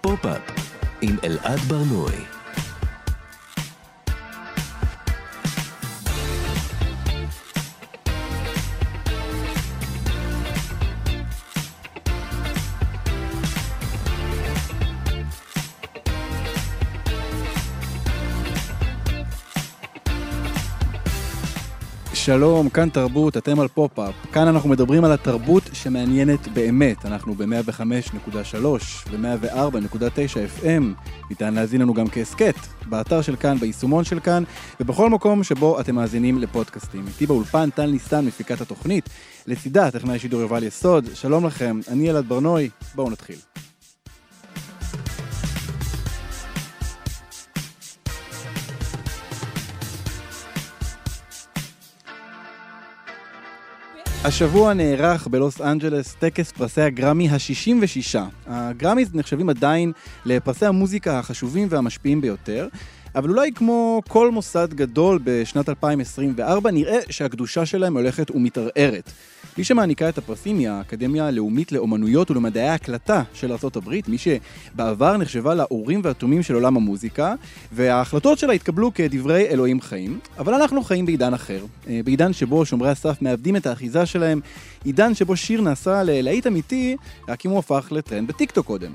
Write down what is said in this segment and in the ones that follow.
פופ-אפ עם אלעד ברנועי. שלום, כאן תרבות, אתם על פופ-אפ. כאן אנחנו מדברים על התרבות שמעניינת באמת. אנחנו ב-105.3 ו-104.9 FM. ניתן להזין לנו גם כהסכת, באתר של כאן, ביישומון של כאן, ובכל מקום שבו אתם מאזינים לפודקאסטים. איתי באולפן טל ניסן, מפיקת התוכנית. לצידה, טכנאי שידור יובל יסוד. שלום לכם, אני אלעד ברנועי, בואו נתחיל. השבוע נערך בלוס אנג'לס טקס פרסי הגרמי ה-66. הגרמיז נחשבים עדיין לפרסי המוזיקה החשובים והמשפיעים ביותר, אבל אולי כמו כל מוסד גדול בשנת 2024, נראה שהקדושה שלהם הולכת ומתערערת. מי שמעניקה את הפרסים היא האקדמיה הלאומית לאומנויות ולמדעי ההקלטה של ארה"ב, מי שבעבר נחשבה לאורים והתומים של עולם המוזיקה, וההחלטות שלה התקבלו כדברי אלוהים חיים, אבל אנחנו חיים בעידן אחר, אה, בעידן שבו שומרי הסף מאבדים את האחיזה שלהם, עידן שבו שיר נעשה ללהיט אמיתי, רק אם הוא הפך לטרנד בטיקטוק קודם.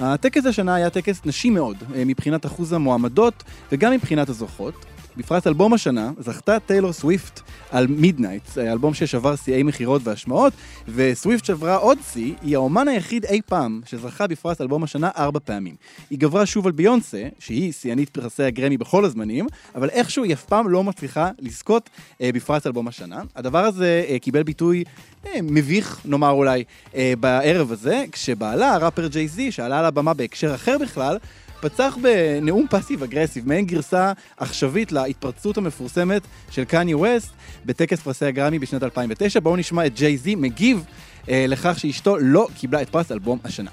הטקס השנה היה טקס נשי מאוד, אה, מבחינת אחוז המועמדות וגם מבחינת הזוכות. בפרס אלבום השנה זכתה טיילור סוויפט על Midnights, אלבום ששבר שיאי מכירות והשמעות, וסוויפט שברה עוד שיא, היא האומן היחיד אי פעם שזכה בפרס אלבום השנה ארבע פעמים. היא גברה שוב על ביונסה, שהיא שיאנית פרסי הגרמי בכל הזמנים, אבל איכשהו היא אף פעם לא מצליחה לזכות אה, בפרס אלבום השנה. הדבר הזה אה, קיבל ביטוי אה, מביך, נאמר אולי, אה, בערב הזה, כשבעלה, הראפר ג'יי זי, שעלה על הבמה בהקשר אחר בכלל, פצח בנאום passive aggressive, מעין גרסה עכשווית להתפרצות המפורסמת של קניה ווסט בטקס פרסי הגרמי בשנת 2009. בואו נשמע את ג'יי זי מגיב אה, לכך שאשתו לא קיבלה את פרס אלבום השנה.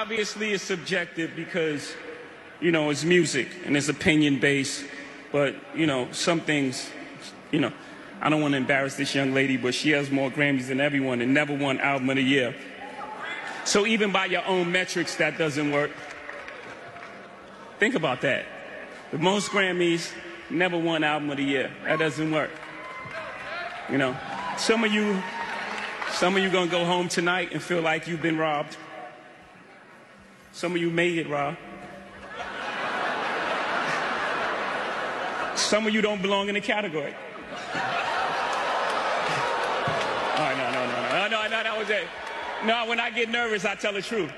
Obviously, subjective because, you know, it's music and it's opinion based. But, you know, some things, you know, I don't want to embarrass this young lady, but she has more Grammys than everyone and never won Album of the Year. So even by your own metrics, that doesn't work. Think about that. The most Grammys, never won Album of the Year. That doesn't work. You know, some of you, some of you gonna go home tonight and feel like you've been robbed. Some of you made it, Rob. Some of you don't belong in the category. Right, no, no, no, no, no, no, that was it. No, when I get nervous, I tell the truth.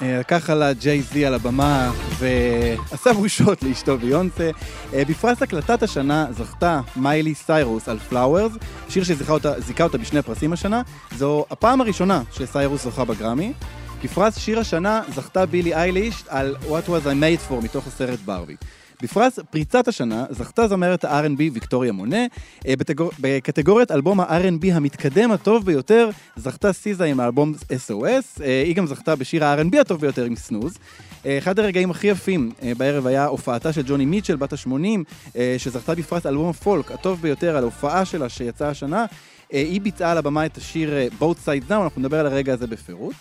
לקח עלה ג'יי זי על הבמה ועשה בושות לאשתו ביונסה. בפרס הקלטת השנה זכתה מיילי סיירוס על פלאוורס, שיר שזיכה אותה, אותה בשני פרסים השנה. זו הפעם הראשונה שסיירוס זוכה בגרמי. בפרס שיר השנה זכתה בילי אייליש על What Was I Made For מתוך הסרט ברבי. בפרס פריצת השנה זכתה זמרת ה-R&B ויקטוריה מונה. אה, בקטגור... בקטגוריית אלבום ה-R&B המתקדם הטוב ביותר זכתה סיזה עם האלבום SOS. אה, היא גם זכתה בשיר ה-R&B הטוב ביותר עם סנוז. אה, אחד הרגעים הכי יפים בערב היה הופעתה של ג'וני מיטשל בת ה-80, שזכתה בפרס אלבום הפולק הטוב ביותר על ההופעה שלה שיצאה השנה. היא ביצעה על הבמה את השיר Both Sides Now, אנחנו נדבר על הרגע הזה בפירוט.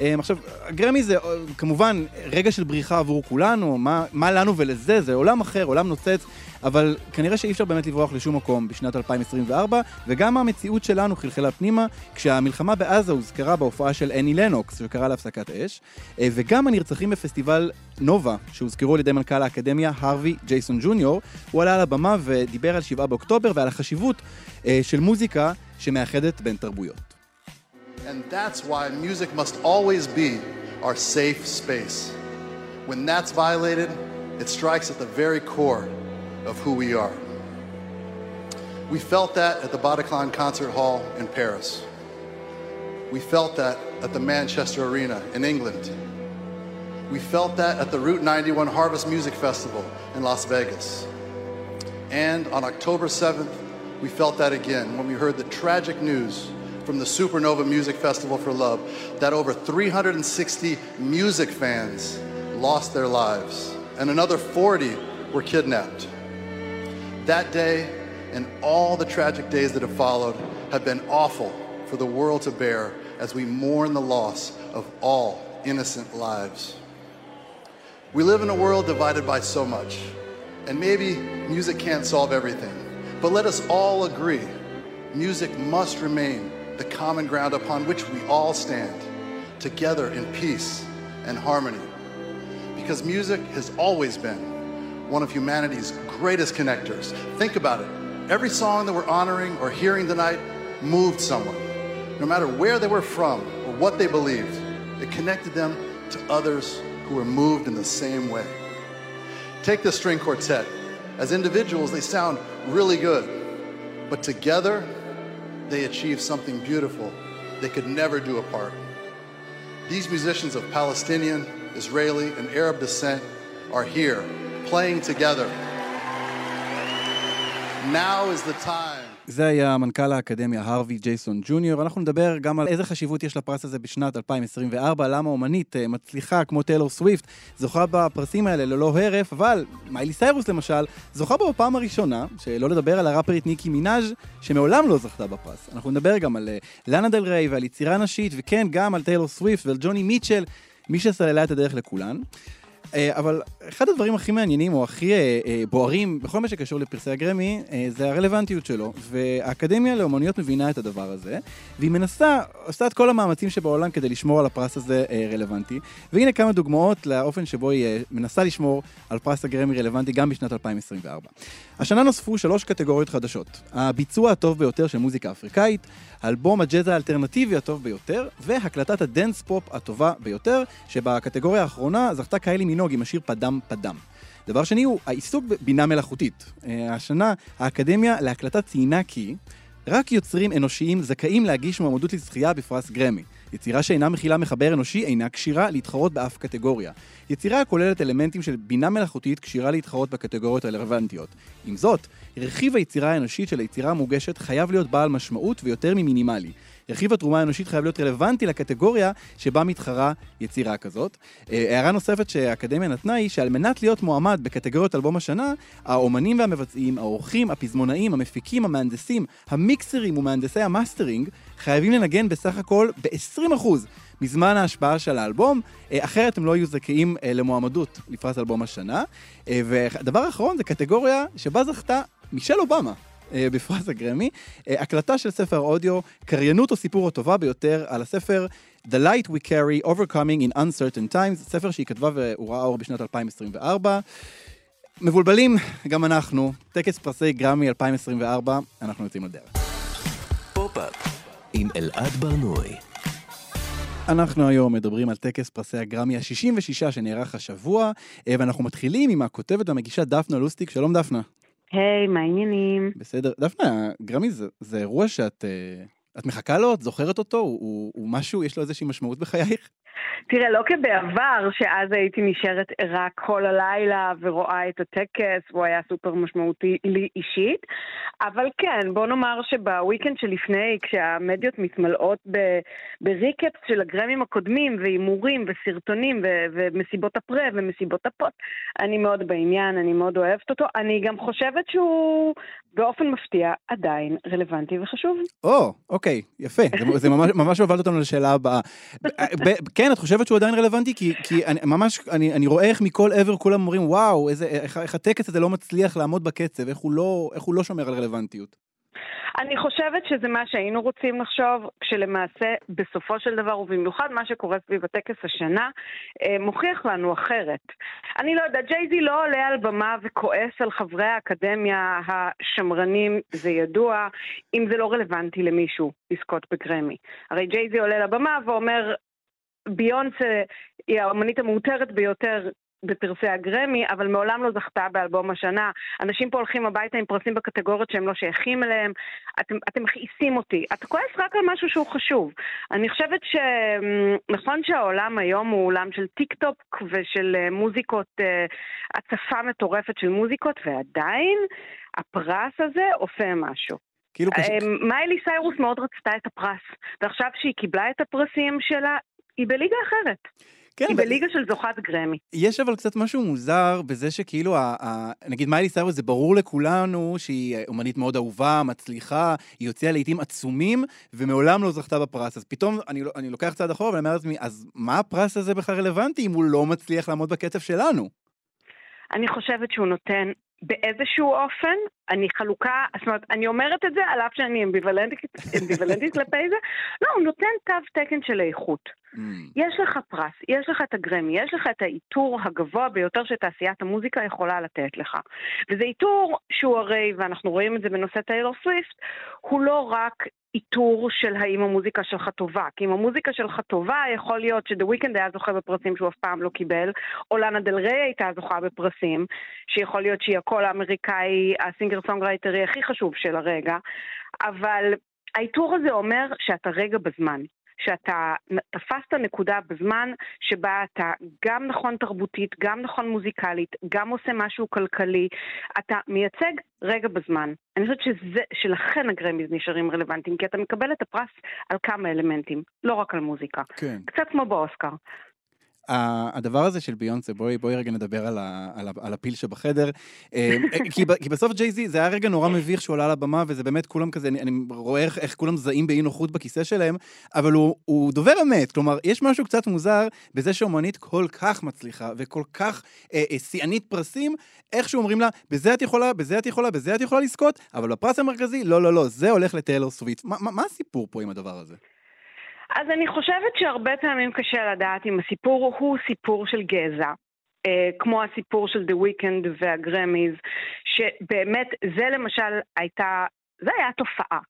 אמ, עכשיו, הגרמי זה אה, כמובן רגע של בריחה עבור כולנו, מה, מה לנו ולזה, זה עולם אחר, עולם נוצץ, אבל כנראה שאי אפשר באמת לברוח לשום מקום בשנת 2024, וגם המציאות שלנו חלחלה פנימה, כשהמלחמה בעזה הוזכרה בהופעה של אני לנוקס, שקרא להפסקת אש, אה, וגם הנרצחים בפסטיבל נובה, שהוזכרו על ידי מנכ"ל האקדמיה, הרווי ג'ייסון ג'וניור, הוא עלה על הבמה ודיבר על 7 באוקטובר ועל החשיבות אה, של מוזיקה שמאחדת בין תרבויות. And that's why music must always be our safe space. When that's violated, it strikes at the very core of who we are. We felt that at the Bataclan Concert Hall in Paris. We felt that at the Manchester Arena in England. We felt that at the Route 91 Harvest Music Festival in Las Vegas. And on October 7th, we felt that again when we heard the tragic news from the Supernova Music Festival for Love that over 360 music fans lost their lives and another 40 were kidnapped. That day and all the tragic days that have followed have been awful for the world to bear as we mourn the loss of all innocent lives. We live in a world divided by so much, and maybe music can't solve everything, but let us all agree music must remain the common ground upon which we all stand, together in peace and harmony. Because music has always been one of humanity's greatest connectors. Think about it. Every song that we're honoring or hearing tonight moved someone. No matter where they were from or what they believed, it connected them to others who were moved in the same way. Take the string quartet. As individuals, they sound really good, but together, they achieve something beautiful they could never do apart. These musicians of Palestinian, Israeli, and Arab descent are here, playing together. Now is the time. זה היה מנכ"ל האקדמיה הארווי מייסון ג'וניור. אנחנו נדבר גם על איזה חשיבות יש לפרס הזה בשנת 2024, למה אומנית אה, מצליחה כמו טיילור סוויפט זוכה בפרסים האלה ללא הרף, אבל מיילי סיירוס למשל זוכה בו בפעם הראשונה, שלא לדבר על הראפרית ניקי מנאז' שמעולם לא זכתה בפרס. אנחנו נדבר גם על אה, לאנה דל ריי ועל יצירה נשית, וכן, גם על טיילור סוויפט ועל ג'וני מיטשל, מי שסללה את הדרך לכולן. אה, אבל אחד הדברים הכי מעניינים או הכי אה, אה, בוערים בכל מה שקשור לפרסי הגרמי זה הרלוונטיות שלו. והאקדמיה לאומנויות מבינה את הדבר הזה, והיא מנסה, עושה את כל המאמצים שבעולם כדי לשמור על הפרס הזה רלוונטי. והנה כמה דוגמאות לאופן שבו היא מנסה לשמור על פרס הגרמי רלוונטי גם בשנת 2024. השנה נוספו שלוש קטגוריות חדשות. הביצוע הטוב ביותר של מוזיקה אפריקאית, אלבום הג'אז האלטרנטיבי הטוב ביותר, והקלטת ה dance pop הטובה ביותר, שבקטגוריה האחרונה זכתה קיילי מינוג עם השיר Padam Padam. דבר שני הוא העיסוק בבינה מלאכותית. אה, השנה האקדמיה להקלטה ציינה כי רק יוצרים אנושיים זכאים להגיש מועמדות לזכייה בפרס גרמי. יצירה שאינה מכילה מחבר אנושי אינה כשירה להתחרות באף קטגוריה. יצירה הכוללת אלמנטים של בינה מלאכותית כשירה להתחרות בקטגוריות הרלוונטיות. עם זאת, רכיב היצירה האנושית של היצירה המוגשת חייב להיות בעל משמעות ויותר ממינימלי. רכיב התרומה האנושית חייב להיות רלוונטי לקטגוריה שבה מתחרה יצירה כזאת. אה, הערה נוספת שהאקדמיה נתנה היא שעל מנת להיות מועמד בקטגוריות אלבום השנה, האומנים והמבצעים, האורחים, הפזמונאים, המפיקים, המהנדסים, המיקסרים ומהנדסי המאסטרינג חייבים לנגן בסך הכל ב-20% מזמן ההשמעה של האלבום, אה, אחרת הם לא יהיו זכאים אה, למועמדות לפרס אלבום השנה. והדבר האחרון זה קטגוריה שבה זכתה מישל אובמה. אה, בפרס הגרמי, אה, הקלטה של ספר אודיו, קריינות או סיפור הטובה ביותר על הספר The Light We Carry Overcoming in Uncertain Times, ספר שהיא כתבה והוא ראה אור בשנת 2024. מבולבלים, גם אנחנו, טקס פרסי גרמי 2024, אנחנו יוצאים לדרך. פופ-אפ עם אלעד ברנועי. אנחנו היום מדברים על טקס פרסי הגרמי ה-66 שנערך השבוע, אה, ואנחנו מתחילים עם הכותבת והמגישה דפנה לוסטיק. שלום דפנה. היי, מה העניינים? בסדר. דפנה, גרמי זה, זה אירוע שאת אה, את מחכה לו? את זוכרת אותו? הוא, הוא, משהו, יש לו איזושהי משמעות בחייך? תראה, לא כבעבר, שאז הייתי נשארת ערה כל הלילה ורואה את הטקס, והוא היה סופר משמעותי לי אישית, אבל כן, בוא נאמר שבוויקנד שלפני, כשהמדיות מתמלאות בריקאפס של הגרמים הקודמים, והימורים, וסרטונים, ו- ומסיבות הפרה, ומסיבות הפוט, אני מאוד בעניין, אני מאוד אוהבת אותו. אני גם חושבת שהוא באופן מפתיע עדיין רלוונטי וחשוב. או, אוקיי, יפה. זה, זה ממש, ממש הובלת אותנו לשאלה הבאה. כן, את חושבת שהוא עדיין רלוונטי? כי, כי אני, ממש, אני, אני רואה איך מכל עבר כולם אומרים, וואו, איזה, איך, איך הטקס הזה לא מצליח לעמוד בקצב, איך הוא לא, איך הוא לא שומר על רלוונטיות. אני חושבת שזה מה שהיינו רוצים לחשוב, כשלמעשה בסופו של דבר, ובמיוחד מה שקורה סביב הטקס השנה, אה, מוכיח לנו אחרת. אני לא יודעת, ג'ייזי לא עולה על במה וכועס על חברי האקדמיה השמרנים, זה ידוע, אם זה לא רלוונטי למישהו לזכות בגרמי. הרי ג'ייזי עולה לבמה ואומר, ביונסה היא האמנית המעוטרת ביותר בפרסי הגרמי, אבל מעולם לא זכתה באלבום השנה. אנשים פה הולכים הביתה עם פרסים בקטגוריות שהם לא שייכים אליהם. אתם, אתם מכעיסים אותי. אתה כועס רק על משהו שהוא חשוב. אני חושבת שנכון שהעולם היום הוא עולם של טיק טוק ושל אה, מוזיקות, אה, הצפה מטורפת של מוזיקות, ועדיין הפרס הזה עושה משהו. כאילו. אה, מיילי סיירוס מאוד רצתה את הפרס, ועכשיו שהיא קיבלה את הפרסים שלה, היא בליגה אחרת. כן, היא אבל- בליגה של זוכת גרמי. יש אבל קצת משהו מוזר בזה שכאילו, ה- ה- נגיד מיילי סיירוס זה ברור לכולנו שהיא אומנית מאוד אהובה, מצליחה, היא הוציאה לעיתים עצומים, ומעולם לא זכתה בפרס. אז פתאום אני, לא- אני לוקח צעד אחורה ואני אומר לעצמי, אז מה הפרס הזה בכלל רלוונטי אם הוא לא מצליח לעמוד בקצב שלנו? אני חושבת שהוא נותן באיזשהו אופן, אני חלוקה, זאת אומרת, אני אומרת את זה על אף שאני אמביוולנטית אמביוולנטית כלפי זה, לא, הוא נותן תו תקן של איכות. Mm, יש לך פרס, יש לך את הגרמי, יש לך את העיטור הגבוה ביותר שתעשיית המוזיקה יכולה לתת לך. וזה עיטור שהוא הרי, ואנחנו רואים את זה בנושא טיילור סוויפט, הוא לא רק עיטור של האם המוזיקה שלך טובה. כי אם המוזיקה שלך טובה, יכול להיות שדה ויקנד היה זוכה בפרסים שהוא אף פעם לא קיבל, או לאנה דל ריי הייתה זוכה בפרסים, שיכול להיות שהיא הקול האמריקאי, ה singer songwriter י הכי חשוב של הרגע, אבל העיטור הזה אומר שאתה רגע בזמן. שאתה תפסת נקודה בזמן שבה אתה גם נכון תרבותית, גם נכון מוזיקלית, גם עושה משהו כלכלי, אתה מייצג רגע בזמן. אני חושבת שזה, שלכן ה Grammys נשארים רלוונטיים, כי אתה מקבל את הפרס על כמה אלמנטים, לא רק על מוזיקה. כן. קצת כמו באוסקר. הדבר הזה של ביונסה, בואי, בואי רגע נדבר על, ה, על, ה, על הפיל שבחדר. אה, כי, כי בסוף ג'ייזי זה היה רגע נורא מביך שהוא עלה על הבמה, וזה באמת כולם כזה, אני, אני רואה איך, איך כולם זעים באי נוחות בכיסא שלהם, אבל הוא, הוא דובר אמת. כלומר, יש משהו קצת מוזר בזה שאומנית כל כך מצליחה, וכל כך אה, אה, שיאנית פרסים, איכשהו אומרים לה, בזה את יכולה, בזה את יכולה, בזה את יכולה לזכות, אבל בפרס המרכזי, לא, לא, לא, זה הולך לטיילור סוויפט. מה, מה, מה הסיפור פה עם הדבר הזה? אז אני חושבת שהרבה פעמים קשה לדעת אם הסיפור הוא סיפור של גזע. אה, כמו הסיפור של The Weeknd והגרמיז, שבאמת זה למשל הייתה, זה היה תופעה.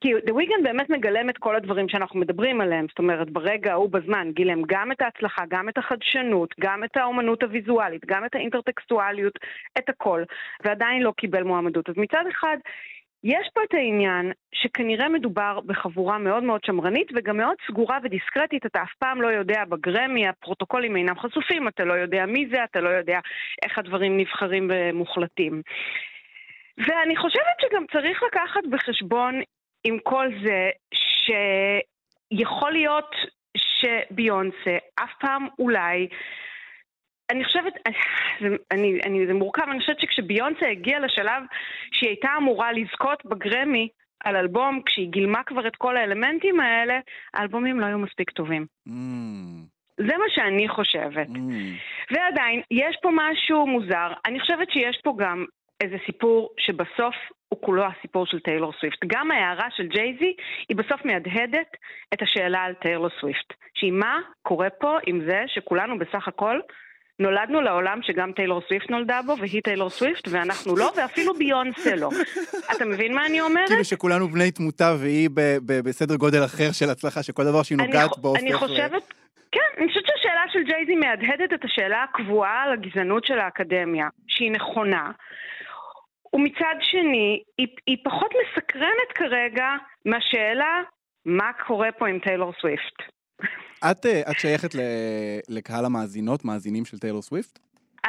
כי The Weeknd באמת מגלם את כל הדברים שאנחנו מדברים עליהם, זאת אומרת, ברגע ההוא בזמן גילם גם את ההצלחה, גם את החדשנות, גם את האומנות הוויזואלית, גם את האינטרטקסטואליות, את הכל, ועדיין לא קיבל מועמדות. אז מצד אחד, יש פה את העניין שכנראה מדובר בחבורה מאוד מאוד שמרנית וגם מאוד סגורה ודיסקרטית, אתה אף פעם לא יודע בגרמי, הפרוטוקולים אינם חשופים, אתה לא יודע מי זה, אתה לא יודע איך הדברים נבחרים ומוחלטים. ואני חושבת שגם צריך לקחת בחשבון עם כל זה שיכול להיות שביונסה אף פעם אולי אני חושבת, זה, אני, אני, זה מורכב, אני חושבת שכשביונסה הגיעה לשלב שהיא הייתה אמורה לזכות בגרמי על אלבום, כשהיא גילמה כבר את כל האלמנטים האלה, האלבומים לא היו מספיק טובים. Mm, זה מה שאני חושבת. mm. ועדיין, יש פה משהו מוזר. אני חושבת שיש פה גם איזה סיפור שבסוף הוא כולו הסיפור של טיילור סוויפט. גם ההערה של ג'ייזי היא בסוף מהדהדת את השאלה על טיילור סוויפט. שהיא מה קורה פה עם זה שכולנו בסך הכל נולדנו לעולם שגם טיילור סוויפט נולדה בו, והיא טיילור סוויפט, ואנחנו לא, ואפילו ביונסה לא. אתה מבין מה אני אומרת? כאילו שכולנו בני תמותה והיא ב- ב- בסדר גודל אחר של הצלחה, שכל דבר שהיא נוגעת בו אני חושבת, כן, אני חושבת שהשאלה של ג'ייזי מהדהדת את השאלה הקבועה על הגזענות של האקדמיה, שהיא נכונה. ומצד שני, היא, היא פחות מסקרנת כרגע מהשאלה מה קורה פה עם טיילור סוויפט. את, אה, את שייכת ל- לקהל המאזינות, מאזינים של טיילור סוויפט?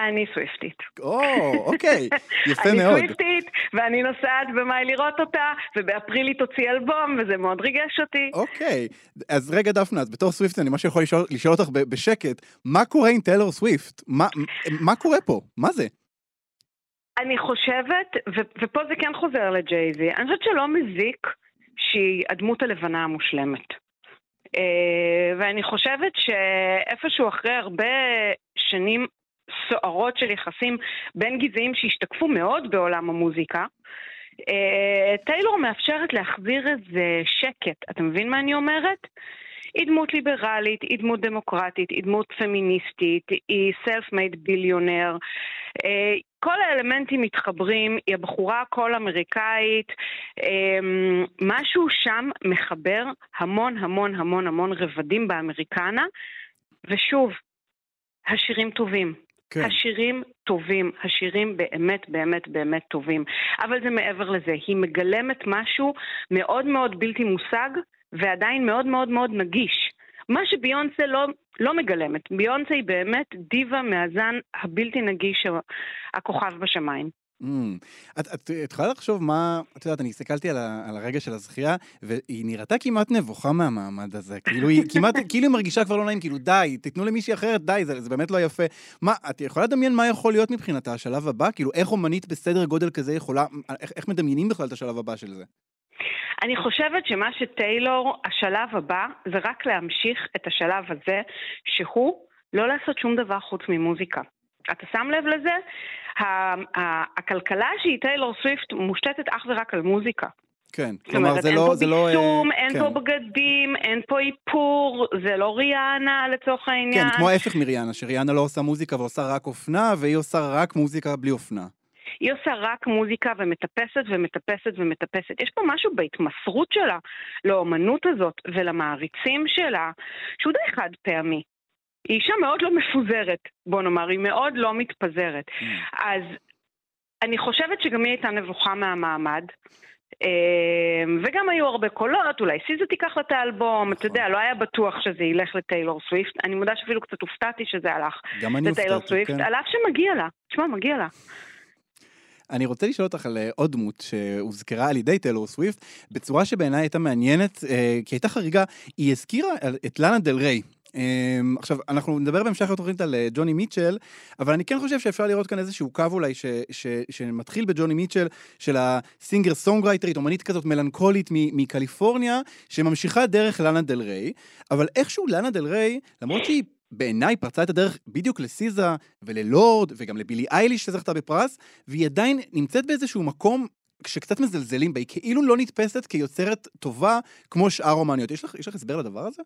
אני סוויפטית. או, אוקיי, יפה אני מאוד. סוויפטית, ואני נוסעת במאי לראות אותה, ובאפריל היא תוציא אלבום, וזה מאוד ריגש אותי. אוקיי, אז רגע דפנה, אז בתור Swiftie אני ממש יכול לשאול, לשאול אותך בשקט, מה קורה עם טיילור סוויפט? מה, מה קורה פה? מה זה? אני חושבת, ו- ופה זה כן חוזר לג'ייזי, אני חושבת שלא מזיק שהיא הדמות הלבנה המושלמת. אה, ואני חושבת שאיפשהו אחרי הרבה שנים סוערות של יחסים בין גזעים שהשתקפו מאוד בעולם המוזיקה, אה, טיילור מאפשרת להחזיר איזה שקט. אתה מבין מה אני אומרת? היא דמות ליברלית, היא דמות דמוקרטית, היא דמות פמיניסטית, היא self-made ביליונר. כל האלמנטים מתחברים, היא הבחורה הכל אמריקאית, אה, משהו שם מחבר המון המון המון המון רבדים באמריקנה, ושוב, השירים טובים. כן. השירים טובים, השירים באמת באמת באמת טובים. אבל זה מעבר לזה, היא מגלמת משהו מאוד מאוד בלתי מושג, ועדיין מאוד מאוד מאוד נגיש. מה שביונסה לא, לא מגלמת. ביונסה היא באמת דיבה מהזן הבלתי נגיש, הכוכב בשמיים. Mm. את, את, את יכולה לחשוב מה, את יודעת, אני הסתכלתי על, ה, על הרגע של הזכייה, והיא נראתה כמעט נבוכה מהמעמד הזה. כאילו היא כמעט, כאילו היא מרגישה כבר לא נעים, כאילו די, תיתנו למישהי אחרת, די, זה, זה באמת לא יפה. מה, את יכולה לדמיין מה יכול להיות מבחינתה השלב הבא? כאילו, איך אומנית בסדר גודל כזה יכולה, איך, איך מדמיינים בכלל את השלב הבא של זה? אני חושבת שמה שטיילור, השלב הבא, זה רק להמשיך את השלב הזה, שהוא לא לעשות שום דבר חוץ ממוזיקה. אתה שם לב לזה? הכלכלה שהיא טיילור סוויפט מושתתת אך ורק על מוזיקה. כן, כלומר זה לא... זאת אומרת, אין פה ביצום, לא, אין כן. פה בגדים, אין פה איפור, זה לא ריאנה לצורך העניין. כן, כמו ההפך מריאנה, שריאנה לא עושה מוזיקה ועושה רק אופנה, והיא עושה רק מוזיקה בלי אופנה. היא עושה רק מוזיקה ומטפסת ומטפסת ומטפסת. יש פה משהו בהתמסרות שלה לאומנות הזאת ולמעריצים שלה, שהוא די חד פעמי. היא אישה מאוד לא מפוזרת, בוא נאמר, היא מאוד לא מתפזרת. Mm. אז אני חושבת שגם היא הייתה נבוכה מהמעמד. אמ, וגם היו הרבה קולות, אולי סיזה תיקח לה את האלבום, אתה יודע, לא היה בטוח שזה ילך לטיילור סוויפט. אני מודה שאפילו קצת הופתעתי שזה הלך גם אני לטיילור הופתעתי, סוויפט, כן. על אף שמגיע לה. תשמע, מגיע לה. אני רוצה לשאול אותך על אה, עוד דמות שהוזכרה על ידי טיילור סוויפט, בצורה שבעיניי הייתה מעניינת, אה, כי הייתה חריגה, היא הזכירה את לאנה דל ריי. אמ, עכשיו, אנחנו נדבר בהמשך לתוכנית על אה, ג'וני מיטשל, אבל אני כן חושב שאפשר לראות כאן איזשהו קו אולי ש, ש, שמתחיל בג'וני מיטשל, של הסינגר סונגרייטרית, אומנית כזאת מלנכולית מקליפורניה, שממשיכה דרך לאנה דל ריי, אבל איכשהו לאנה דל ריי, למרות שהיא בעיניי פרצה את הדרך בדיוק לסיזה וללורד וגם לבילי אייליש שזכתה בפרס, והיא עדיין נמצאת באיזשהו מקום שקצת מזלזלים בה, היא כאילו לא נתפסת כיוצרת טובה כמו שאר אומניות. יש לך, יש לך הסבר לדבר הזה?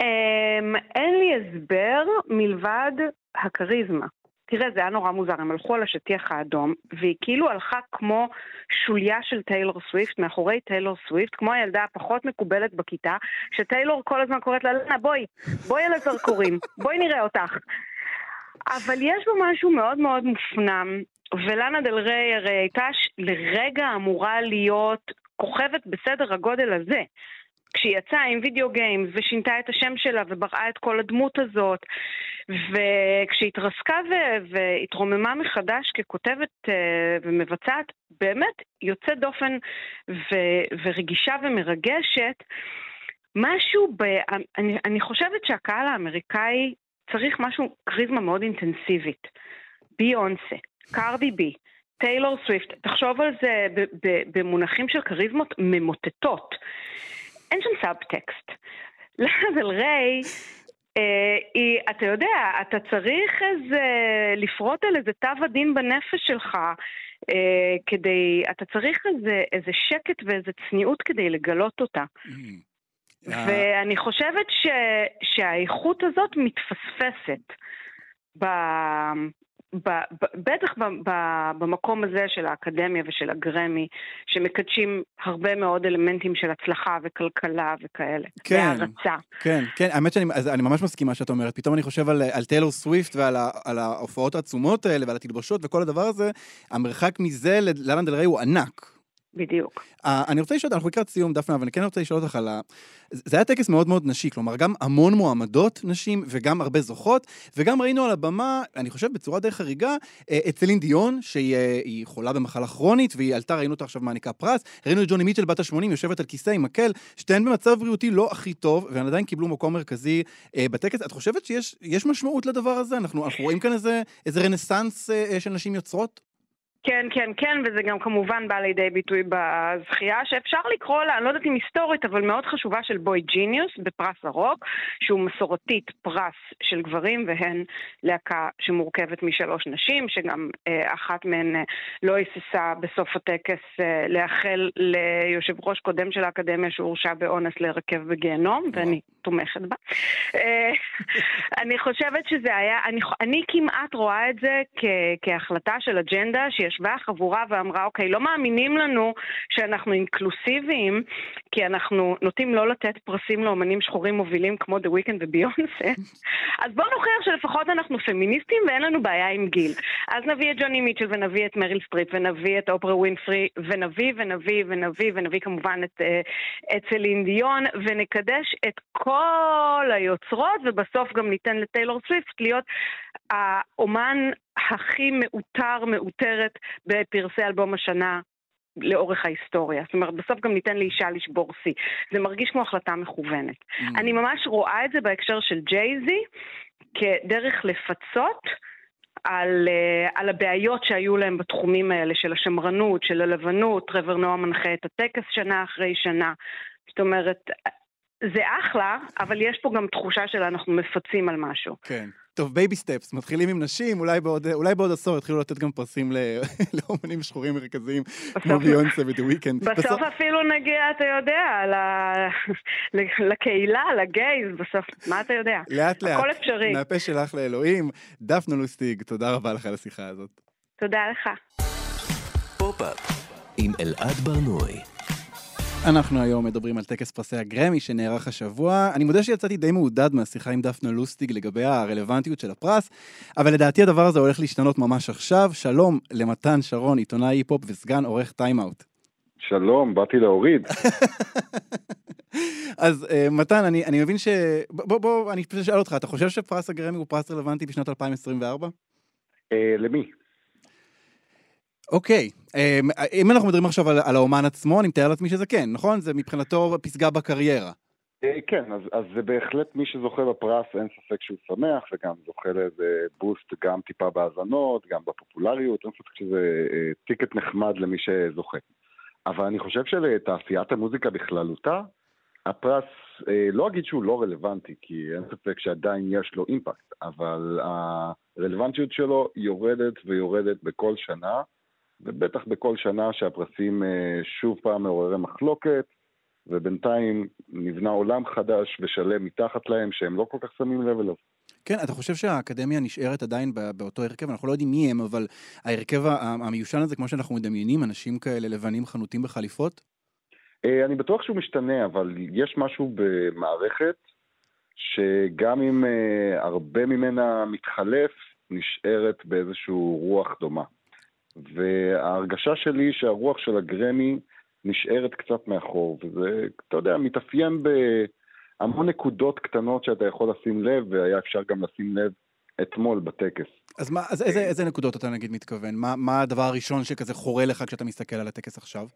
אמ, אין לי הסבר מלבד הכריזמה. תראה, זה היה נורא מוזר, הם הלכו על השטיח האדום, והיא כאילו הלכה כמו שוליה של טיילור סוויפט, מאחורי טיילור סוויפט, כמו הילדה הפחות מקובלת בכיתה, שטיילור כל הזמן קוראת לה, לנה, בואי, בואי על הזרקורים, בואי נראה אותך. אבל יש בו משהו מאוד מאוד מופנם, ולנה דל ריי הרי הייתה לרגע אמורה להיות כוכבת בסדר הגודל הזה. כשהיא יצאה עם וידאו גיימס ושינתה את השם שלה ובראה את כל הדמות הזאת וכשהיא התרסקה ו- והתרוממה מחדש ככותבת uh, ומבצעת באמת יוצאת דופן ו- ורגישה ומרגשת משהו, ב- אני, אני חושבת שהקהל האמריקאי צריך משהו, כריזמה מאוד אינטנסיבית ביונסה, קרדי בי, טיילור סוויפט, תחשוב על זה במונחים של כריזמות ממוטטות. אין שם סאבטקסט. לאנה דל ריי, אה, היא, אתה יודע, אתה צריך איזה, לפרוט על איזה תו עדין בנפש שלך, אה, כדי, אתה צריך איזה, איזה שקט ואיזה צניעות כדי לגלות אותה. אה, ואני חושבת ש, שהאיכות הזאת מתפספסת. ב, ב, ב, בטח ב, ב, במקום הזה של האקדמיה ושל הגרמי, שמקדשים הרבה מאוד אלמנטים של הצלחה וכלכלה וכאלה. כן. והערצה. כן, כן, האמת שאני אז אני ממש מסכימה שאת אומרת. פתאום אני חושב על, על טיילור סוויפט ועל ה, על ההופעות העצומות האלה ועל התלבושות וכל הדבר הזה, המרחק מזה ללאנה דל ריי הוא ענק. בדיוק. Uh, אני רוצה לשאול, אנחנו לקראת סיום דפנה, אבל אני כן רוצה לשאול אותך על ה... זה היה טקס מאוד מאוד נשי, כלומר גם המון מועמדות נשים וגם הרבה זוכות, וגם ראינו על הבמה, אני חושב בצורה די חריגה, אה, את סלין דיון, שהיא אה, חולה במחלה כרונית, והיא עלתה, ראינו אותה עכשיו מעניקה פרס, ראינו את ג'וני מיטשל בת ה-80 יושבת על כיסא עם מקל, שתיהן במצב בריאותי לא הכי טוב, והן עדיין קיבלו מקום מרכזי אה, בטקס. את חושבת שיש יש משמעות לדבר הזה? אנחנו, אנחנו רואים כאן איזה, איזה רנסאנס אה, של נשים יוצרות? כן, כן, כן, וזה גם כמובן בא לידי ביטוי בזכייה, שאפשר לקרוא לה, אני לא יודעת אם היסטורית, אבל מאוד חשובה של בוי ג'יניוס בפרס הרוק, שהוא מסורתית פרס של גברים, והן להקה שמורכבת משלוש נשים, שגם אה, אחת מהן אה, לא היססה בסוף הטקס אה, לאחל ליושב ראש קודם של האקדמיה שהורשע באונס להירקב בגיהנום, ואני תומכת בה. אה, אני חושבת שזה היה, אני, אני כמעט רואה את זה כ, כהחלטה של אג'נדה שישבה החבורה ואמרה, אוקיי, לא מאמינים לנו שאנחנו אינקלוסיביים, כי אנחנו נוטים לא לתת פרסים לאומנים שחורים מובילים כמו דה וויקנד וביונסה, אז בואו נוכיח שלפחות אנחנו פמיניסטים ואין לנו בעיה עם גיל. אז נביא את ג'וני מיטשל ונביא את מריל סטריפ ונביא את אופרה ווינפרי ונביא ונביא ונביא ונביא כמובן את, אה, את סלין דיון ונקדש את כל היוצרות ובסוף גם ניתן לטיילור סוויפט להיות האומן הכי מעוטר, מעוטרת בפרסי אלבום השנה לאורך ההיסטוריה. זאת אומרת, בסוף גם ניתן לאישה לשבור שיא. זה מרגיש כמו החלטה מכוונת. Mm. אני ממש רואה את זה בהקשר של ג'ייזי כדרך לפצות על, uh, על הבעיות שהיו להם בתחומים האלה של השמרנות, של הלבנות, טרוור נועה מנחה את הטקס שנה אחרי שנה. זאת אומרת, זה אחלה, אבל יש פה גם תחושה של אנחנו מפצים על משהו. כן. טוב, baby steps, מתחילים עם נשים, אולי בעוד, אולי בעוד עשור יתחילו לתת גם פרסים לאומנים שחורים מרכזיים, כמו ביונסה ודה וויקנד. בסוף, בסוף אפילו נגיע, אתה יודע, לקהילה, ל gays, בסוף, מה אתה יודע? לאט לאט. הכל אפשרי. מהפה שלך לאלוהים. דפנה לוסטיג, תודה רבה לך על השיחה הזאת. תודה לך. פופ-אפ עם אלעד ברנועי. אנחנו היום מדברים על טקס פרסי הגרמי שנערך השבוע. אני מודה שיצאתי די מעודד מהשיחה עם דפנה לוסטיג לגבי הרלוונטיות של הפרס, אבל לדעתי הדבר הזה הולך להשתנות ממש עכשיו. שלום למתן שרון, עיתונאי היפ-הופ וסגן עורך טיימאוט. שלום, באתי להוריד. אז אה, מתן, אני, אני מבין ש... בוא, בוא, אני פשוט אשאל אותך, אתה חושב שפרס הגרמי הוא פרס רלוונטי בשנת 2024? אה, למי? אוקיי, אמ, אם אנחנו מדברים עכשיו על, על האומן עצמו, אני מתאר לעצמי שזה כן, נכון? זה מבחינתו פסגה בקריירה. אה, כן, אז, אז זה בהחלט מי שזוכה בפרס, אין ספק שהוא שמח, וגם זוכה לאיזה בוסט גם טיפה בהאזנות, גם בפופולריות, אין ספק שזה אה, טיקט נחמד למי שזוכה. אבל אני חושב שלתעשיית המוזיקה בכללותה, הפרס, אה, לא אגיד שהוא לא רלוונטי, כי אין ספק שעדיין יש לו אימפקט, אבל הרלוונטיות שלו יורדת ויורדת בכל שנה. ובטח בכל שנה שהפרסים אה, שוב פעם מעוררי מחלוקת, ובינתיים נבנה עולם חדש ושלם מתחת להם שהם לא כל כך שמים לב אליו. כן, אתה חושב שהאקדמיה נשארת עדיין באותו הרכב? אנחנו לא יודעים מי הם, אבל ההרכב המיושן הזה, כמו שאנחנו מדמיינים, אנשים כאלה לבנים חנותים בחליפות? אה, אני בטוח שהוא משתנה, אבל יש משהו במערכת שגם אם אה, הרבה ממנה מתחלף, נשארת באיזושהי רוח דומה. וההרגשה שלי שהרוח של הגרמי נשארת קצת מאחור, וזה, אתה יודע, מתאפיין בהמון נקודות קטנות שאתה יכול לשים לב, והיה אפשר גם לשים לב אתמול בטקס. אז, מה, אז איזה, איזה נקודות אתה נגיד מתכוון? מה, מה הדבר הראשון שכזה חורה לך כשאתה מסתכל על הטקס עכשיו?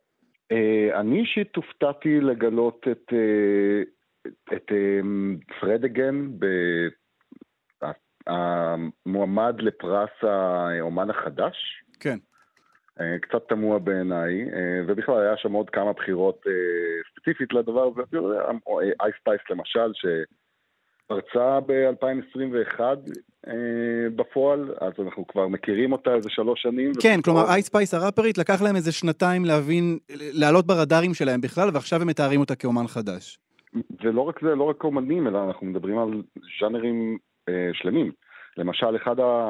אה, אני אישית הופתעתי לגלות את, אה, את אה, Fred again, המועמד לפרס האומן החדש. כן. אה, קצת תמוה בעיניי, אה, ובכלל היה שם עוד כמה בחירות אה, ספציפית לדבר הזה, Ice Spice למשל, שפרצה ב-2021 בפועל, אז אנחנו כבר מכירים אותה איזה שלוש שנים. כן, כלומר Ice Spice הראפרית לקח להם איזה שנתיים להבין, לעלות ברדארים שלהם בכלל, ועכשיו הם מתארים אותה כאומן חדש. ולא רק זה, לא רק אומנים, אלא אנחנו מדברים על ז'אנרים שלמים. למשל,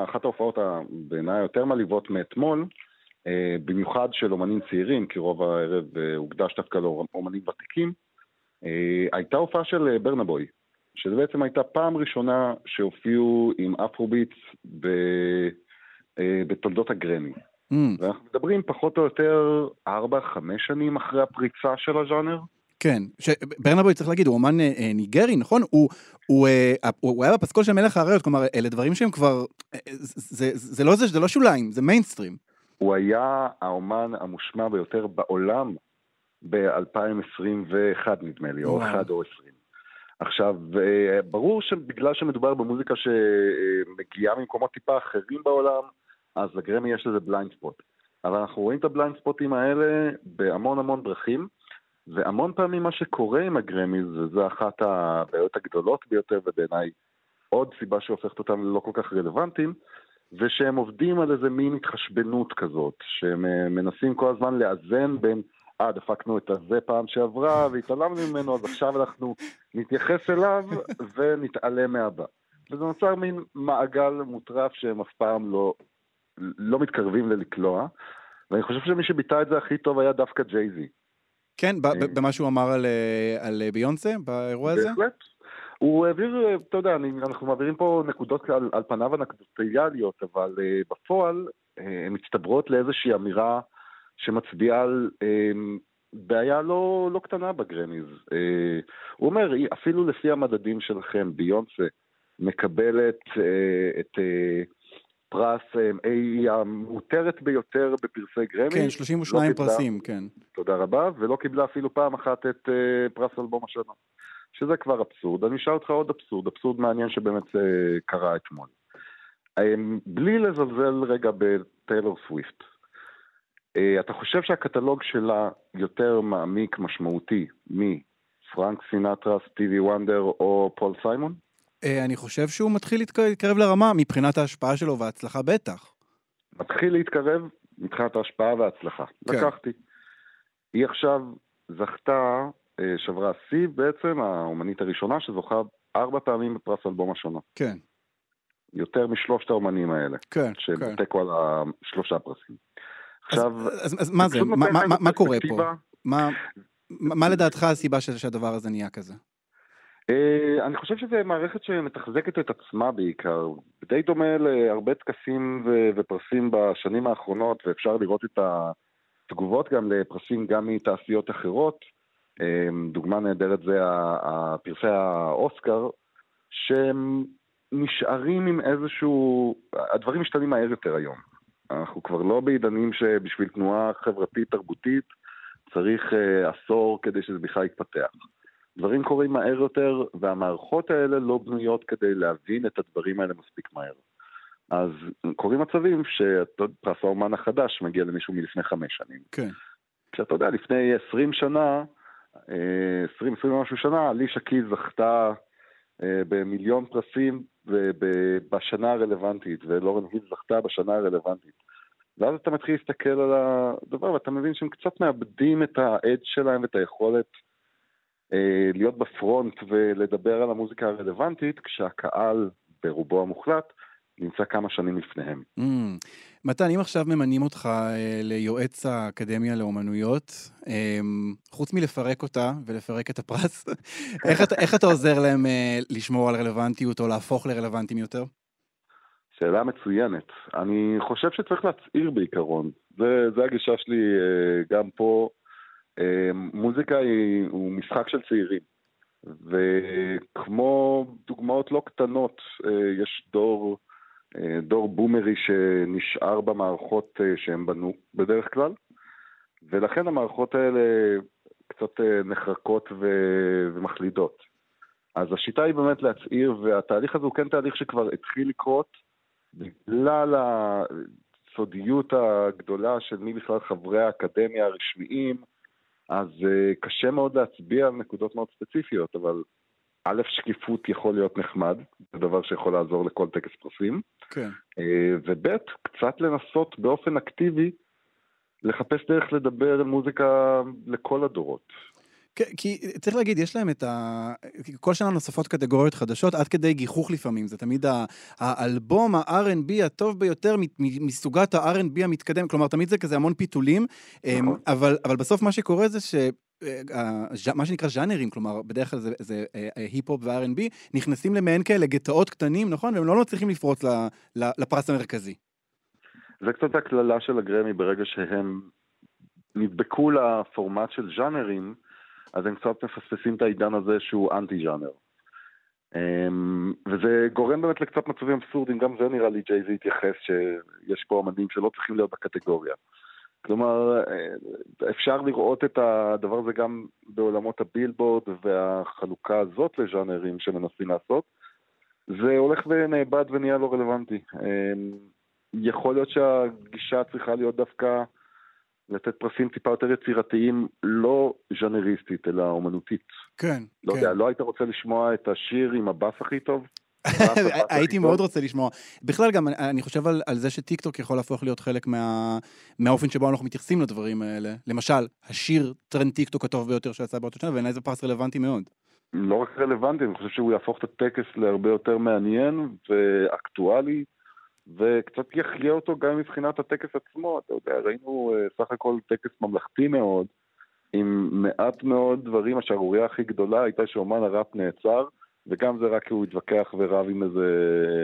אחת ההופעות בעיניי היותר מעליבות מאתמול, במיוחד של אומנים צעירים, כי רוב הערב אה, הוקדש דווקא לאומנים ותיקים, אה, הייתה הופעה של ברנבוי, שזו בעצם הייתה פעם ראשונה שהופיעו עם אפרוביטס ב... בתולדות הגרמי. Mm. ואנחנו מדברים פחות או יותר 4-5 שנים אחרי הפריצה של הז'אנר. כן, ברנבוי צריך להגיד, הוא אומן ניגרי, נכון? הוא, הוא, הוא, הוא היה בפסקול של מלך האריות, כלומר, אלה דברים שהם כבר, זה, זה, זה לא זה, זה לא שוליים, זה מיינסטרים. הוא היה האומן המושמע ביותר בעולם ב-2021 נדמה לי, או 1 או 20. עכשיו, אה, ברור שבגלל שמדובר במוזיקה שמגיעה ממקומות טיפה אחרים בעולם, אז לגרמי יש איזה blind spot. אבל אנחנו רואים את ה blind spot ים האלה בהמון המון דרכים, והמון פעמים מה שקורה עם ה Grammys, וזו אחת הבעיות הגדולות ביותר, ובעיניי עוד סיבה שהופכת אותם ללא כל כך רלוונטיים, ושהם עובדים על איזה מין התחשבנות כזאת, שהם אה, מנסים כל הזמן לאזן בין, אה, דפקנו את הזה פעם שעברה והתעלמנו ממנו, אז עכשיו אנחנו נתייחס אליו ונתעלם מהבא. וזה נוצר מין מעגל מוטרף שהם אף פעם לא, לא מתקרבים ללקלוע, ואני חושב שמי שביטא את זה הכי טוב היה דווקא ג'ייזי. כן, אה, במה שהוא אמר על, אה, על ביונסה, באירוע הזה? בהחלט. הוא העביר, אתה יודע, אני, אנחנו מעבירים פה נקודות על, על פניו אנקדוטיאליות, אבל uh, בפועל uh, הן מצטברות לאיזושהי אמירה שמצביעה על uh, בעיה לא, לא קטנה בגרמיז. Uh, הוא אומר, אפילו לפי המדדים שלכם, ביונסה מקבלת אה, את אה, פרס, אה, היא המותרת ביותר בפרסי גרמי. כן, 32 לא פרסים, כן. תודה רבה, ולא קיבלה אפילו פעם אחת את אה, פרס אלבום השנה. שזה כבר אבסורד. אני אשאל אותך עוד אבסורד, אבסורד מעניין שבאמת אה, קרה אתמול. אה, בלי לזלזל רגע בטיילור סוויפט, אה, אתה חושב שהקטלוג שלה יותר מעמיק, משמעותי, מפרנק סינטרה, סטיבי וונדר או פול סיימון? אה, אני חושב שהוא מתחיל להתקרב לרמה מבחינת ההשפעה שלו וההצלחה בטח. מתחיל להתקרב מבחינת ההשפעה וההצלחה. כן. לקחתי. היא עכשיו זכתה, שברה שיא בעצם, האומנית הראשונה שזוכה ארבע פעמים בפרס אלבום השנה. כן, יותר משלושת האומנים האלה, כן, שהם כן. תיקו על השלושה פרסים. אז, עכשיו, אז, אז מה זה? מה, מה, מה, מה קורה פה? מה מה לדעתך הסיבה ש- שהדבר הזה נהיה כזה? אה, אני חושב שזו מערכת שמתחזקת את עצמה בעיקר. די דומה להרבה טקסים ו- ופרסים בשנים האחרונות, ואפשר לראות את התגובות גם לפרסים גם מתעשיות אחרות. אה, דוגמה נהדרת זה פרסי האוסקר, שהם נשארים עם איזשהו... הדברים משתנים מהר יותר היום. אנחנו כבר לא בעידנים שבשביל תנועה חברתית-תרבותית צריך אה, עשור כדי שזה בכלל יתפתח. דברים קורים מהר יותר, והמערכות האלה לא בנויות כדי להבין את הדברים האלה מספיק מהר. אז קורים מצבים שפרס האומן החדש מגיע למישהו מלפני חמש שנים. כן. כשאתה יודע, לפני עשרים שנה, אה, עשרים, עשרים ומשהו שנה, אלישה קיז זכתה אה, במיליון פרסים בשנה הרלוונטית, ולורן היל זכתה בשנה הרלוונטית. ואז אתה מתחיל להסתכל על הדבר, ואתה מבין שהם קצת מאבדים את האדג' שלהם ואת היכולת אה, להיות בפרונט ולדבר על המוזיקה הרלוונטית, כשהקהל, ברובו המוחלט, נמצא כמה שנים לפניהם. Mm. מתן, אם עכשיו ממנים אותך אה, ליועץ האקדמיה לאומנויות, אה, חוץ מלפרק אותה ולפרק את הפרס, איך, אתה, איך אתה עוזר להם אה, לשמור על רלוונטיות או להפוך לרלוונטיים יותר? שאלה מצוינת. אני חושב שצריך להצעיר בעיקרון. זה, זה הגישה שלי אה, גם פה. מוזיקה היא, הוא משחק של צעירים. וכמו דוגמאות לא קטנות, יש דור, דור בומרי שנשאר במערכות אה, שהם בנו בדרך כלל, ולכן המערכות האלה קצת אה, נחרקות ו- ומחלידות. אז השיטה היא באמת להצעיר, והתהליך הזה הוא כן תהליך שכבר התחיל לקרות, בגלל הסודיות הגדולה של מי בכלל חברי האקדמיה הרשמיים, אז קשה מאוד להצביע על נקודות מאוד ספציפיות, אבל א', שקיפות יכול להיות נחמד, זה דבר שיכול לעזור לכל טקס פרסים, כן. uh, וב', קצת לנסות באופן אקטיבי לחפש דרך לדבר על מוזיקה לכל הדורות. כן, כי צריך להגיד, יש להם את ה... כל שנה נוספות קטגוריות חדשות, עד כדי גיחוך לפעמים. זה תמיד ה... האלבום ה-R&B הטוב ביותר מסוגת ה-R&B המתקדם, כלומר, תמיד זה כזה המון פיתולים, נכון. אמ, אבל, אבל בסוף מה שקורה זה ש... אה, הז'- מה שנקרא ז'אנרים, כלומר, בדרך כלל זה, זה אה, אה, היפ-הופ ו-R&B, נכנסים למעין כאלה גטאות קטנים, נכון? והם לא מצליחים לפרוץ לפרס המרכזי. זה קצת הקללה של הגרמי ברגע שהם נדבקו לפורמט של ז'אנרים, אז הם קצת מפספסים את העידן הזה שהוא אנטי ז'אנר. אמ, וזה גורם באמת לקצת מצבים אבסורדים, גם זה נראה לי ג'ייזי התייחס שיש פה אמנים שלא צריכים להיות בקטגוריה. כלומר, אה, אפשר לראות את הדבר הזה גם בעולמות הבילבורד והחלוקה הזאת לז'אנרים שמנסים לעשות. זה הולך ונאבד ונהיה לא רלוונטי. אמ, יכול להיות שהגישה צריכה להיות דווקא לתת פרסים טיפה יותר יצירתיים, לא ז'אנריסטית, אלא אומנותית. כן, לא כן. יודע, לא היית רוצה לשמוע את השיר עם הבאס הכי טוב? הייתי מאוד רוצה לשמוע. בכלל גם, אני- חושב על, על זה שטיקטוק יכול להפוך להיות חלק מה, מהאופן שבו אנחנו מתייחסים לדברים האלה. למשל, השיר טרנד טיקטוק הטוב ביותר שיצא באותה שנה, בעיניי זה פרס רלוונטי מאוד. לא רק רלוונטי, אני חושב שהוא יהפוך את הטקס להרבה יותר מעניין ואקטואלי, וקצת יחיה אותו גם מבחינת הטקס עצמו. אתה יודע, ראינו אה, סך הכל טקס ממלכתי מאוד, עם מעט מאוד דברים. השערורייה הכי גדולה הייתה שאומן הראפ נעצר, וגם זה רק כי הוא התווכח ורב עם איזה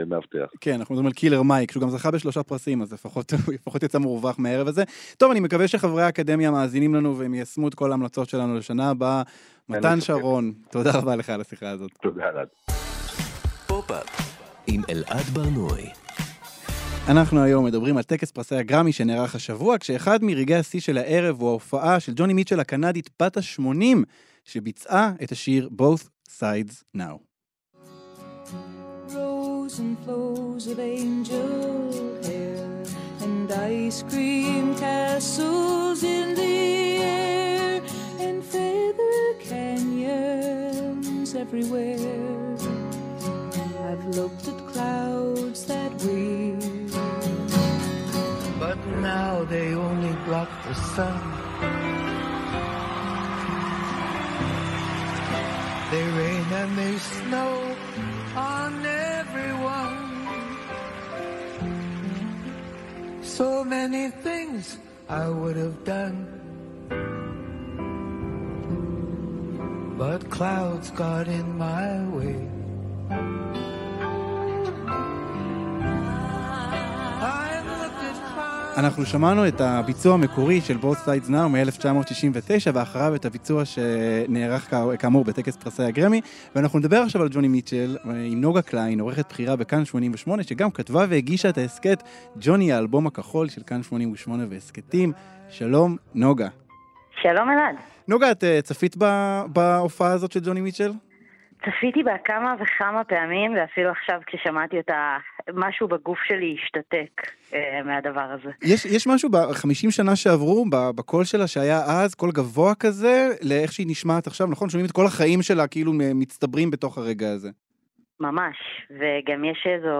מאבטח. כן, אנחנו מדברים על קילר מייק, שהוא גם זכה בשלושה פרסים, אז לפחות הוא לפחות יצא מורווח מהערב הזה. טוב, אני מקווה שחברי האקדמיה מאזינים לנו והם יישמו את כל ההמלצות שלנו לשנה הבאה. מתן. שרון, תודה רבה לך על השיחה הזאת. תודה, אלעד. פופ-אפ עם אלעד ברנועי. אנחנו היום מדברים על טקס פרסי הגרמי שנערך השבוע, כשאחד מרגעי השיא של הערב הוא ההופעה של ג'וני מיטשל הקנדית בת ה-80, שביצעה את השיר Both Sides Now. And flows of angel hair and ice cream castles in the air and feather canyons everywhere. I've looked at clouds that way. But now they only block the sun. They rain and they snow on everyone. So many things I would have done. But clouds got in my way. אנחנו שמענו את הביצוע המקורי של Both Sides Now מ-1969, ואחריו את הביצוע שנערך כאמור בטקס פרסי הגרמי, ואנחנו נדבר עכשיו על ג'וני מיטשל עם נוגה קליין, עורכת בכירה בכאן 88, שגם כתבה והגישה את ההסכת ג'וני האלבום הכחול של כאן 88 והסכתים. שלום, נוגה. שלום אלעד. נוגה, את אה, צפית בהופעה הזאת של ג'וני מיטשל? צפיתי בה כמה וכמה פעמים, ואפילו עכשיו כששמעתי אותה, משהו בגוף שלי השתתק אה, מהדבר הזה. יש, יש משהו ב-50 שנה שעברו, בקול שלה שהיה אז, קול גבוה כזה, לאיך שהיא נשמעת עכשיו, נכון? שומעים את כל החיים שלה כאילו מצטברים בתוך הרגע הזה. ממש, וגם יש איזו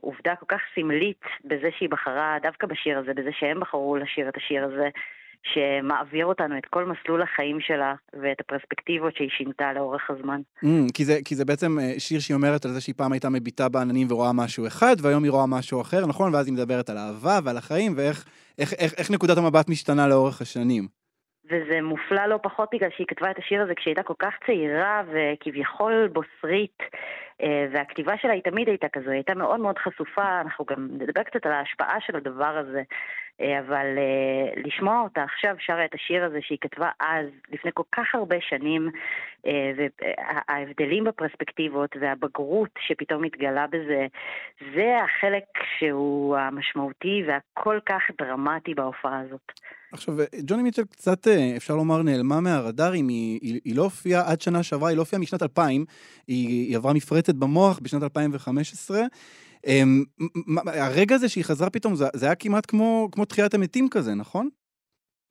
עובדה כל כך סמלית בזה שהיא בחרה דווקא בשיר הזה, בזה שהם בחרו לשיר את השיר הזה, שמעביר אותנו את כל מסלול החיים שלה ואת הפרספקטיבות שהיא שינתה לאורך הזמן. Mm, כי, זה, כי זה בעצם אה, שיר שהיא אומרת על זה שהיא פעם הייתה מביטה בעננים ורואה משהו אחד, והיום היא רואה משהו אחר, נכון? ואז היא מדברת על אהבה ועל החיים, ואיך איך, איך, איך נקודת המבט משתנה לאורך השנים. וזה מופלא לא פחות בגלל שהיא כתבה את השיר הזה כשהיא הייתה כל כך צעירה וכביכול בוסרית, אה, והכתיבה שלה היא תמיד הייתה כזו, היא הייתה מאוד מאוד חשופה, אנחנו גם נדבר קצת על ההשפעה של הדבר הזה, אבל אה, לשמוע אותה עכשיו שרה את השיר הזה שהיא כתבה אז, לפני כל כך הרבה שנים, וההבדלים בפרספקטיבות והבגרות שפתאום מתגלה בזה, זה החלק שהוא המשמעותי והכל כך דרמטי בהופעה הזאת. עכשיו, אה, ג'וני מיטשל קצת, אה, אפשר לומר, נעלמה מהרדארים, היא, היא, היא לא הופיעה עד שנה שעברה, היא לא הופיעה משנת 2000, היא, היא עברה מפרצת במוח בשנת 2015. אמ, הרגע הזה שהיא חזרה פתאום, זה, זה היה כמעט כמו, כמו תחיית המתים כזה, נכון?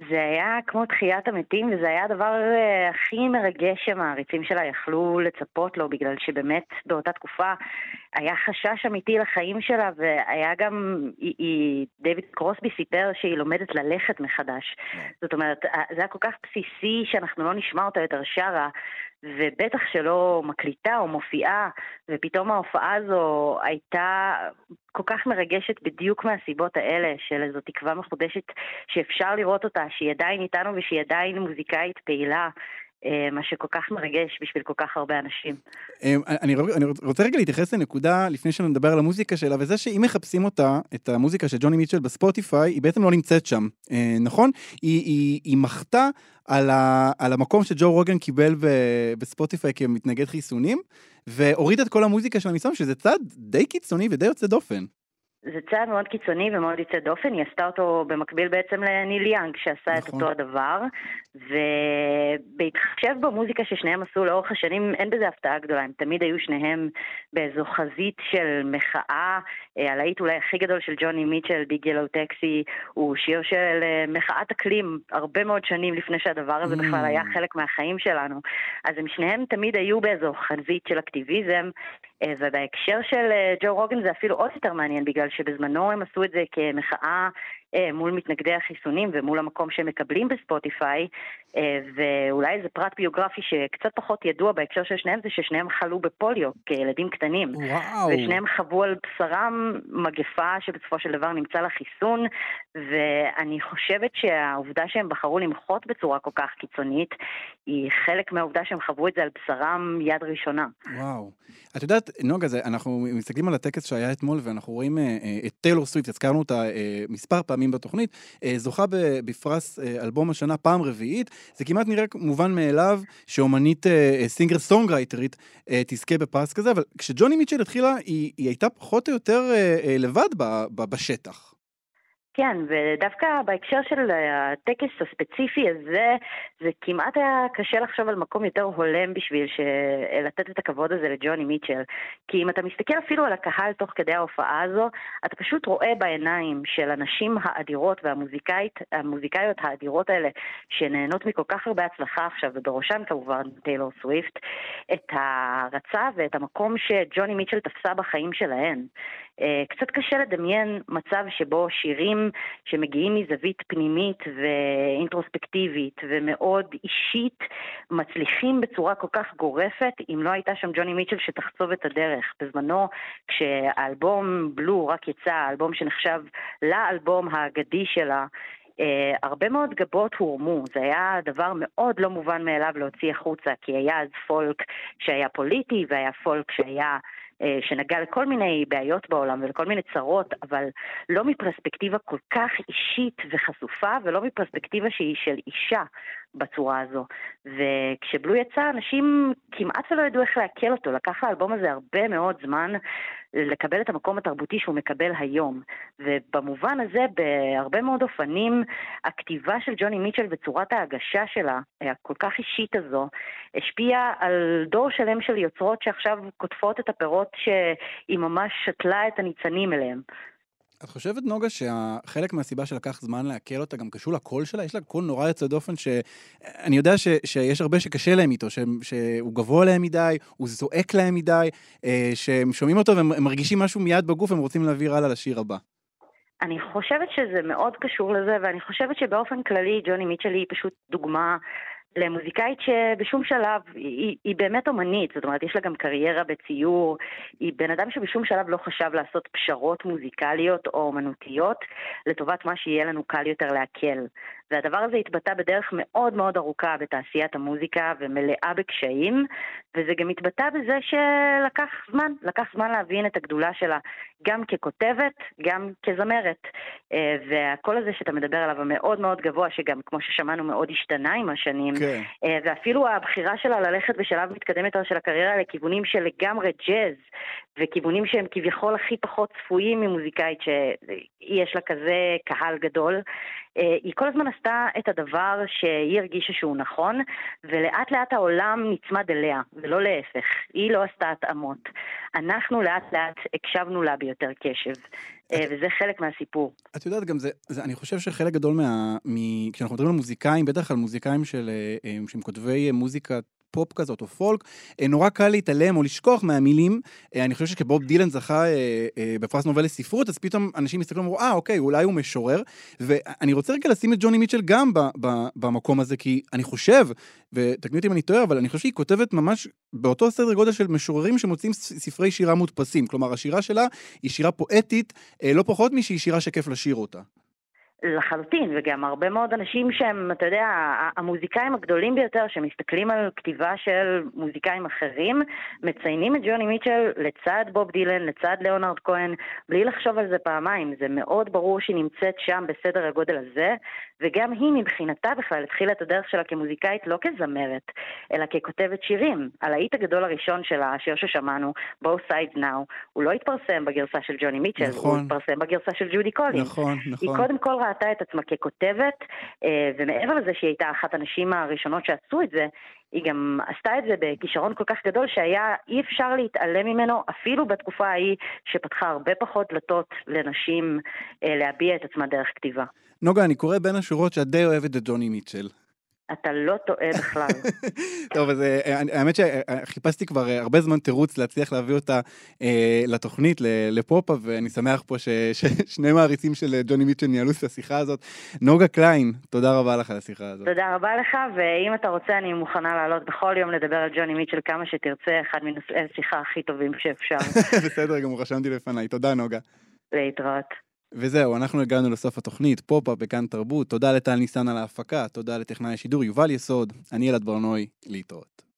זה היה כמו תחיית המתים, וזה היה הדבר אה, הכי מרגש שהמעריצים שלה יכלו לצפות לו, בגלל שבאמת באותה תקופה היה חשש אמיתי לחיים שלה, והיה גם, היא, היא, דיוויד קרוסבי סיפר שהיא לומדת ללכת מחדש. זאת אומרת, זה היה כל כך בסיסי שאנחנו לא נשמע אותה יותר שרה, ובטח שלא מקליטה או מופיעה, ופתאום ההופעה הזו הייתה כל כך מרגשת בדיוק מהסיבות האלה, של איזו תקווה מחודשת שאפשר לראות אותה, שהיא עדיין איתנו ושהיא עדיין מוזיקאית פעילה. אה, מה שכל כך מרגש בשביל כל כך הרבה אנשים. אמ, אני, אני רוצה רגע להתייחס לנקודה לפני שנדבר על המוזיקה שלה, וזה שאם מחפשים אותה, את המוזיקה של ג'וני מיטשל בספוטיפיי, היא בעצם לא נמצאת שם, אה, נכון? היא, היא, היא מחתה על, ה, על המקום שג'ו רוגן קיבל בספוטיפיי כמתנגד חיסונים, והורידה את כל המוזיקה שלה משם, שזה צעד די קיצוני ודי יוצא דופן. זה צעד מאוד קיצוני ומאוד יוצא דופן, היא עשתה אותו במקביל בעצם לניל יאנג שעשה נכון. את אותו הדבר, ובהתחשב במוזיקה ששניהם עשו לאורך השנים, אין בזה הפתעה גדולה, הם תמיד היו שניהם באיזו חזית של מחאה, הלהיט אולי הכי גדול של ג'וני מיטשל, ביג ילו טקסי, הוא שיר של מחאת אקלים הרבה מאוד שנים לפני שהדבר הזה mm. בכלל היה חלק מהחיים שלנו, אז הם שניהם תמיד היו באיזו חזית של אקטיביזם, ובהקשר של ג'ו רוגן זה אפילו עוד יותר מעניין, בגלל שבזמנו הם עשו את זה כמחאה מול מתנגדי החיסונים ומול המקום שהם מקבלים בספוטיפיי, ואולי איזה פרט ביוגרפי שקצת פחות ידוע בהקשר של שניהם זה ששניהם חלו בפוליו כילדים קטנים. וואו. ושניהם חוו על בשרם מגפה שבסופו של דבר נמצא לה חיסון, ואני חושבת שהעובדה שהם בחרו למחות בצורה כל כך קיצונית, היא חלק מהעובדה שהם חוו את זה על בשרם יד ראשונה. וואו. את יודעת, נוגה, זה, אנחנו מסתכלים על הטקס שהיה אתמול, ואנחנו רואים אה, אה, את טיילור סוויפט, הזכרנו אותה אה, מספר פעמים בתוכנית, אה, זוכה בפרס אה, אלבום השנה פעם רביעית. זה כמעט נראה מובן מאליו שאומנית סינגר סונגרייטרית אה, תזכה בפרס כזה, אבל כשג'וני מיטשל התחילה, היא, היא הייתה פחות או יותר לבד בשטח. כן, ודווקא בהקשר של הטקס הספציפי הזה, זה כמעט היה קשה לחשוב על מקום יותר הולם בשביל ש... לתת את הכבוד הזה לג'וני מיטשל. כי אם אתה מסתכל אפילו על הקהל תוך כדי ההופעה הזו, אתה פשוט רואה בעיניים של הנשים האדירות והמוזיקאיות האדירות האלה, שנהנות מכל כך הרבה הצלחה עכשיו, ובראשן כמובן טיילור סוויפט, את ההערצה ואת המקום שג'וני מיטשל תפסה בחיים שלהן. אה, קצת קשה לדמיין מצב שבו שירים שמגיעים מזווית פנימית ואינטרוספקטיבית ומאוד אישית מצליחים בצורה כל כך גורפת אם לא הייתה שם ג'וני מיטשל שתחצוב את הדרך. בזמנו כשהאלבום בלו רק יצא, האלבום שנחשב לאלבום האגדי שלה, Uh, הרבה מאוד גבות הורמו, זה היה דבר מאוד לא מובן מאליו להוציא החוצה, כי היה אז פולק שהיה פוליטי והיה פולק שהיה שנגע לכל מיני בעיות בעולם ולכל מיני צרות, אבל לא מפרספקטיבה כל כך אישית וחשופה, ולא מפרספקטיבה שהיא של אישה בצורה הזו. וכשבלו יצא, אנשים כמעט ולא ידעו איך לעכל אותו. לקח לאלבום הזה הרבה מאוד זמן לקבל את המקום התרבותי שהוא מקבל היום. ובמובן הזה, בהרבה מאוד אופנים, הכתיבה של ג'וני מיטשל וצורת ההגשה שלה, הכל כך אישית הזו, השפיעה על דור שלם של יוצרות שעכשיו קוטפות את הפירות שהיא ממש שתלה את הניצנים אליהם. את חושבת, נוגה, שחלק מהסיבה שלקח זמן לעכל אותה גם קשור לקול שלה? יש לה קול נורא יוצא דופן שאני יודע ש, שיש הרבה שקשה להם איתו, ש, שהוא גבוה להם מדי, הוא זועק להם מדי, אה, שהם שומעים אותו והם מרגישים משהו מיד בגוף, הם רוצים להעביר הלאה לשיר הבא. אני חושבת שזה מאוד קשור לזה, ואני חושבת שבאופן כללי ג'וני מיטשל היא פשוט דוגמה למוזיקאית שבשום שלב, היא, היא באמת אומנית, זאת אומרת, יש לה גם קריירה בציור, היא בן אדם שבשום שלב לא חשב לעשות פשרות מוזיקליות או אומנותיות לטובת מה שיהיה לנו קל יותר לעכל. והדבר הזה התבטא בדרך מאוד מאוד ארוכה בתעשיית המוזיקה ומלאה בקשיים, וזה גם התבטא בזה שלקח זמן, לקח זמן להבין את הגדולה שלה, גם ככותבת, גם כזמרת. אה, והקול הזה שאתה מדבר עליו, המאוד מאוד גבוה, שגם, כמו ששמענו, מאוד השתנה עם השנים, כן. אה, ואפילו הבחירה שלה ללכת בשלב מתקדם יותר של הקריירה לכיוונים של לגמרי ג'אז, וכיוונים שהם כביכול הכי פחות צפויים ממוזיקאית שיש לה כזה קהל גדול, היא כל הזמן עשתה את הדבר שהיא הרגישה שהוא נכון, ולאט לאט העולם נצמד אליה, ולא להפך. היא לא עשתה התאמות. אנחנו לאט לאט הקשבנו לה ביותר קשב. אה, וזה חלק מהסיפור. את יודעת, גם זה, זה אני חושב שחלק גדול מה... מ, כשאנחנו מדברים על מוזיקאים, בטח על מוזיקאים של, אה, שהם כותבי מוזיקה פופ כזאת או פולק, אה, נורא קל להתעלם או לשכוח מהמילים. אה, אני חושב שכבוב דילן זכה אה, בפרס נובל לספרות, אז פתאום אנשים מסתכלים ואומרים, אה, אוקיי, אולי הוא משורר. ואני רוצה רגע לשים את ג'וני מיטשל גם במקום הזה, כי אני חושב, ותקני אותי אם אני טועה, אבל אני חושב שהיא כותבת ממש באותו סדר גודל של משוררים שמוצאים ספרי שירה מודפסים. כלומר, השירה שלה היא שירה פואטית, לא פחות משהיא שירה שכיף לשיר אותה. לחלוטין, וגם הרבה מאוד אנשים שהם, אתה יודע, המוזיקאים הגדולים ביותר שמסתכלים על כתיבה של מוזיקאים אחרים, מציינים את ג'וני מיטשל לצד בוב דילן, לצד ליאונרד כהן, בלי לחשוב על זה פעמיים. זה מאוד ברור שהיא נמצאת שם בסדר הגודל הזה, וגם היא מבחינתה בכלל התחילה את הדרך שלה כמוזיקאית לא כזמרת, אלא ככותבת שירים. הלהיט הגדול הראשון שלה, השיר ששמענו, Both Sides Now, הוא לא התפרסם בגרסה של ג'וני מיטשל, נכון. הוא התפרסם בגרסה של ג'ודי קולינס. נכון, נכון. היא קודם כל ראתה את עצמה ככותבת, אה, ומעבר לזה שהיא הייתה אחת הנשים הראשונות שעשו את זה, היא גם עשתה את זה בכישרון כל כך גדול שהיה אי אפשר להתעלם ממנו, אפילו בתקופה ההיא שפתחה הרבה פחות דלתות לנשים אה, להביע את עצמה דרך כתיבה. נוגה, אני קורא בין השורות שאת די אוהבת את ג'וני מיטשל. אתה לא טועה בכלל. טוב, אז אה, האמת שחיפשתי כבר אה, הרבה זמן תירוץ להצליח להביא אותה אה, לתוכנית, לפופ-אפ, ואני שמח פה ששני מעריצים של ג'וני מיטשל ניהלו את השיחה הזאת. נוגה קליין, תודה רבה לך על השיחה הזאת. תודה רבה לך, ואם אתה רוצה, אני מוכנה לעלות בכל יום לדבר על ג'וני מיטשל כמה שתרצה, אחד מנושאי השיחה הכי טובים שאפשר. בסדר גמור, רשמתי לפניי. תודה, נוגה. להתראות. וזהו, אנחנו הגענו לסוף התוכנית, פופ-אפ בכאן תרבות. תודה לטל ניסן על ההפקה, תודה לטכנאי השידור יובל יסוד, אני אלעד ברנועי, להתראות.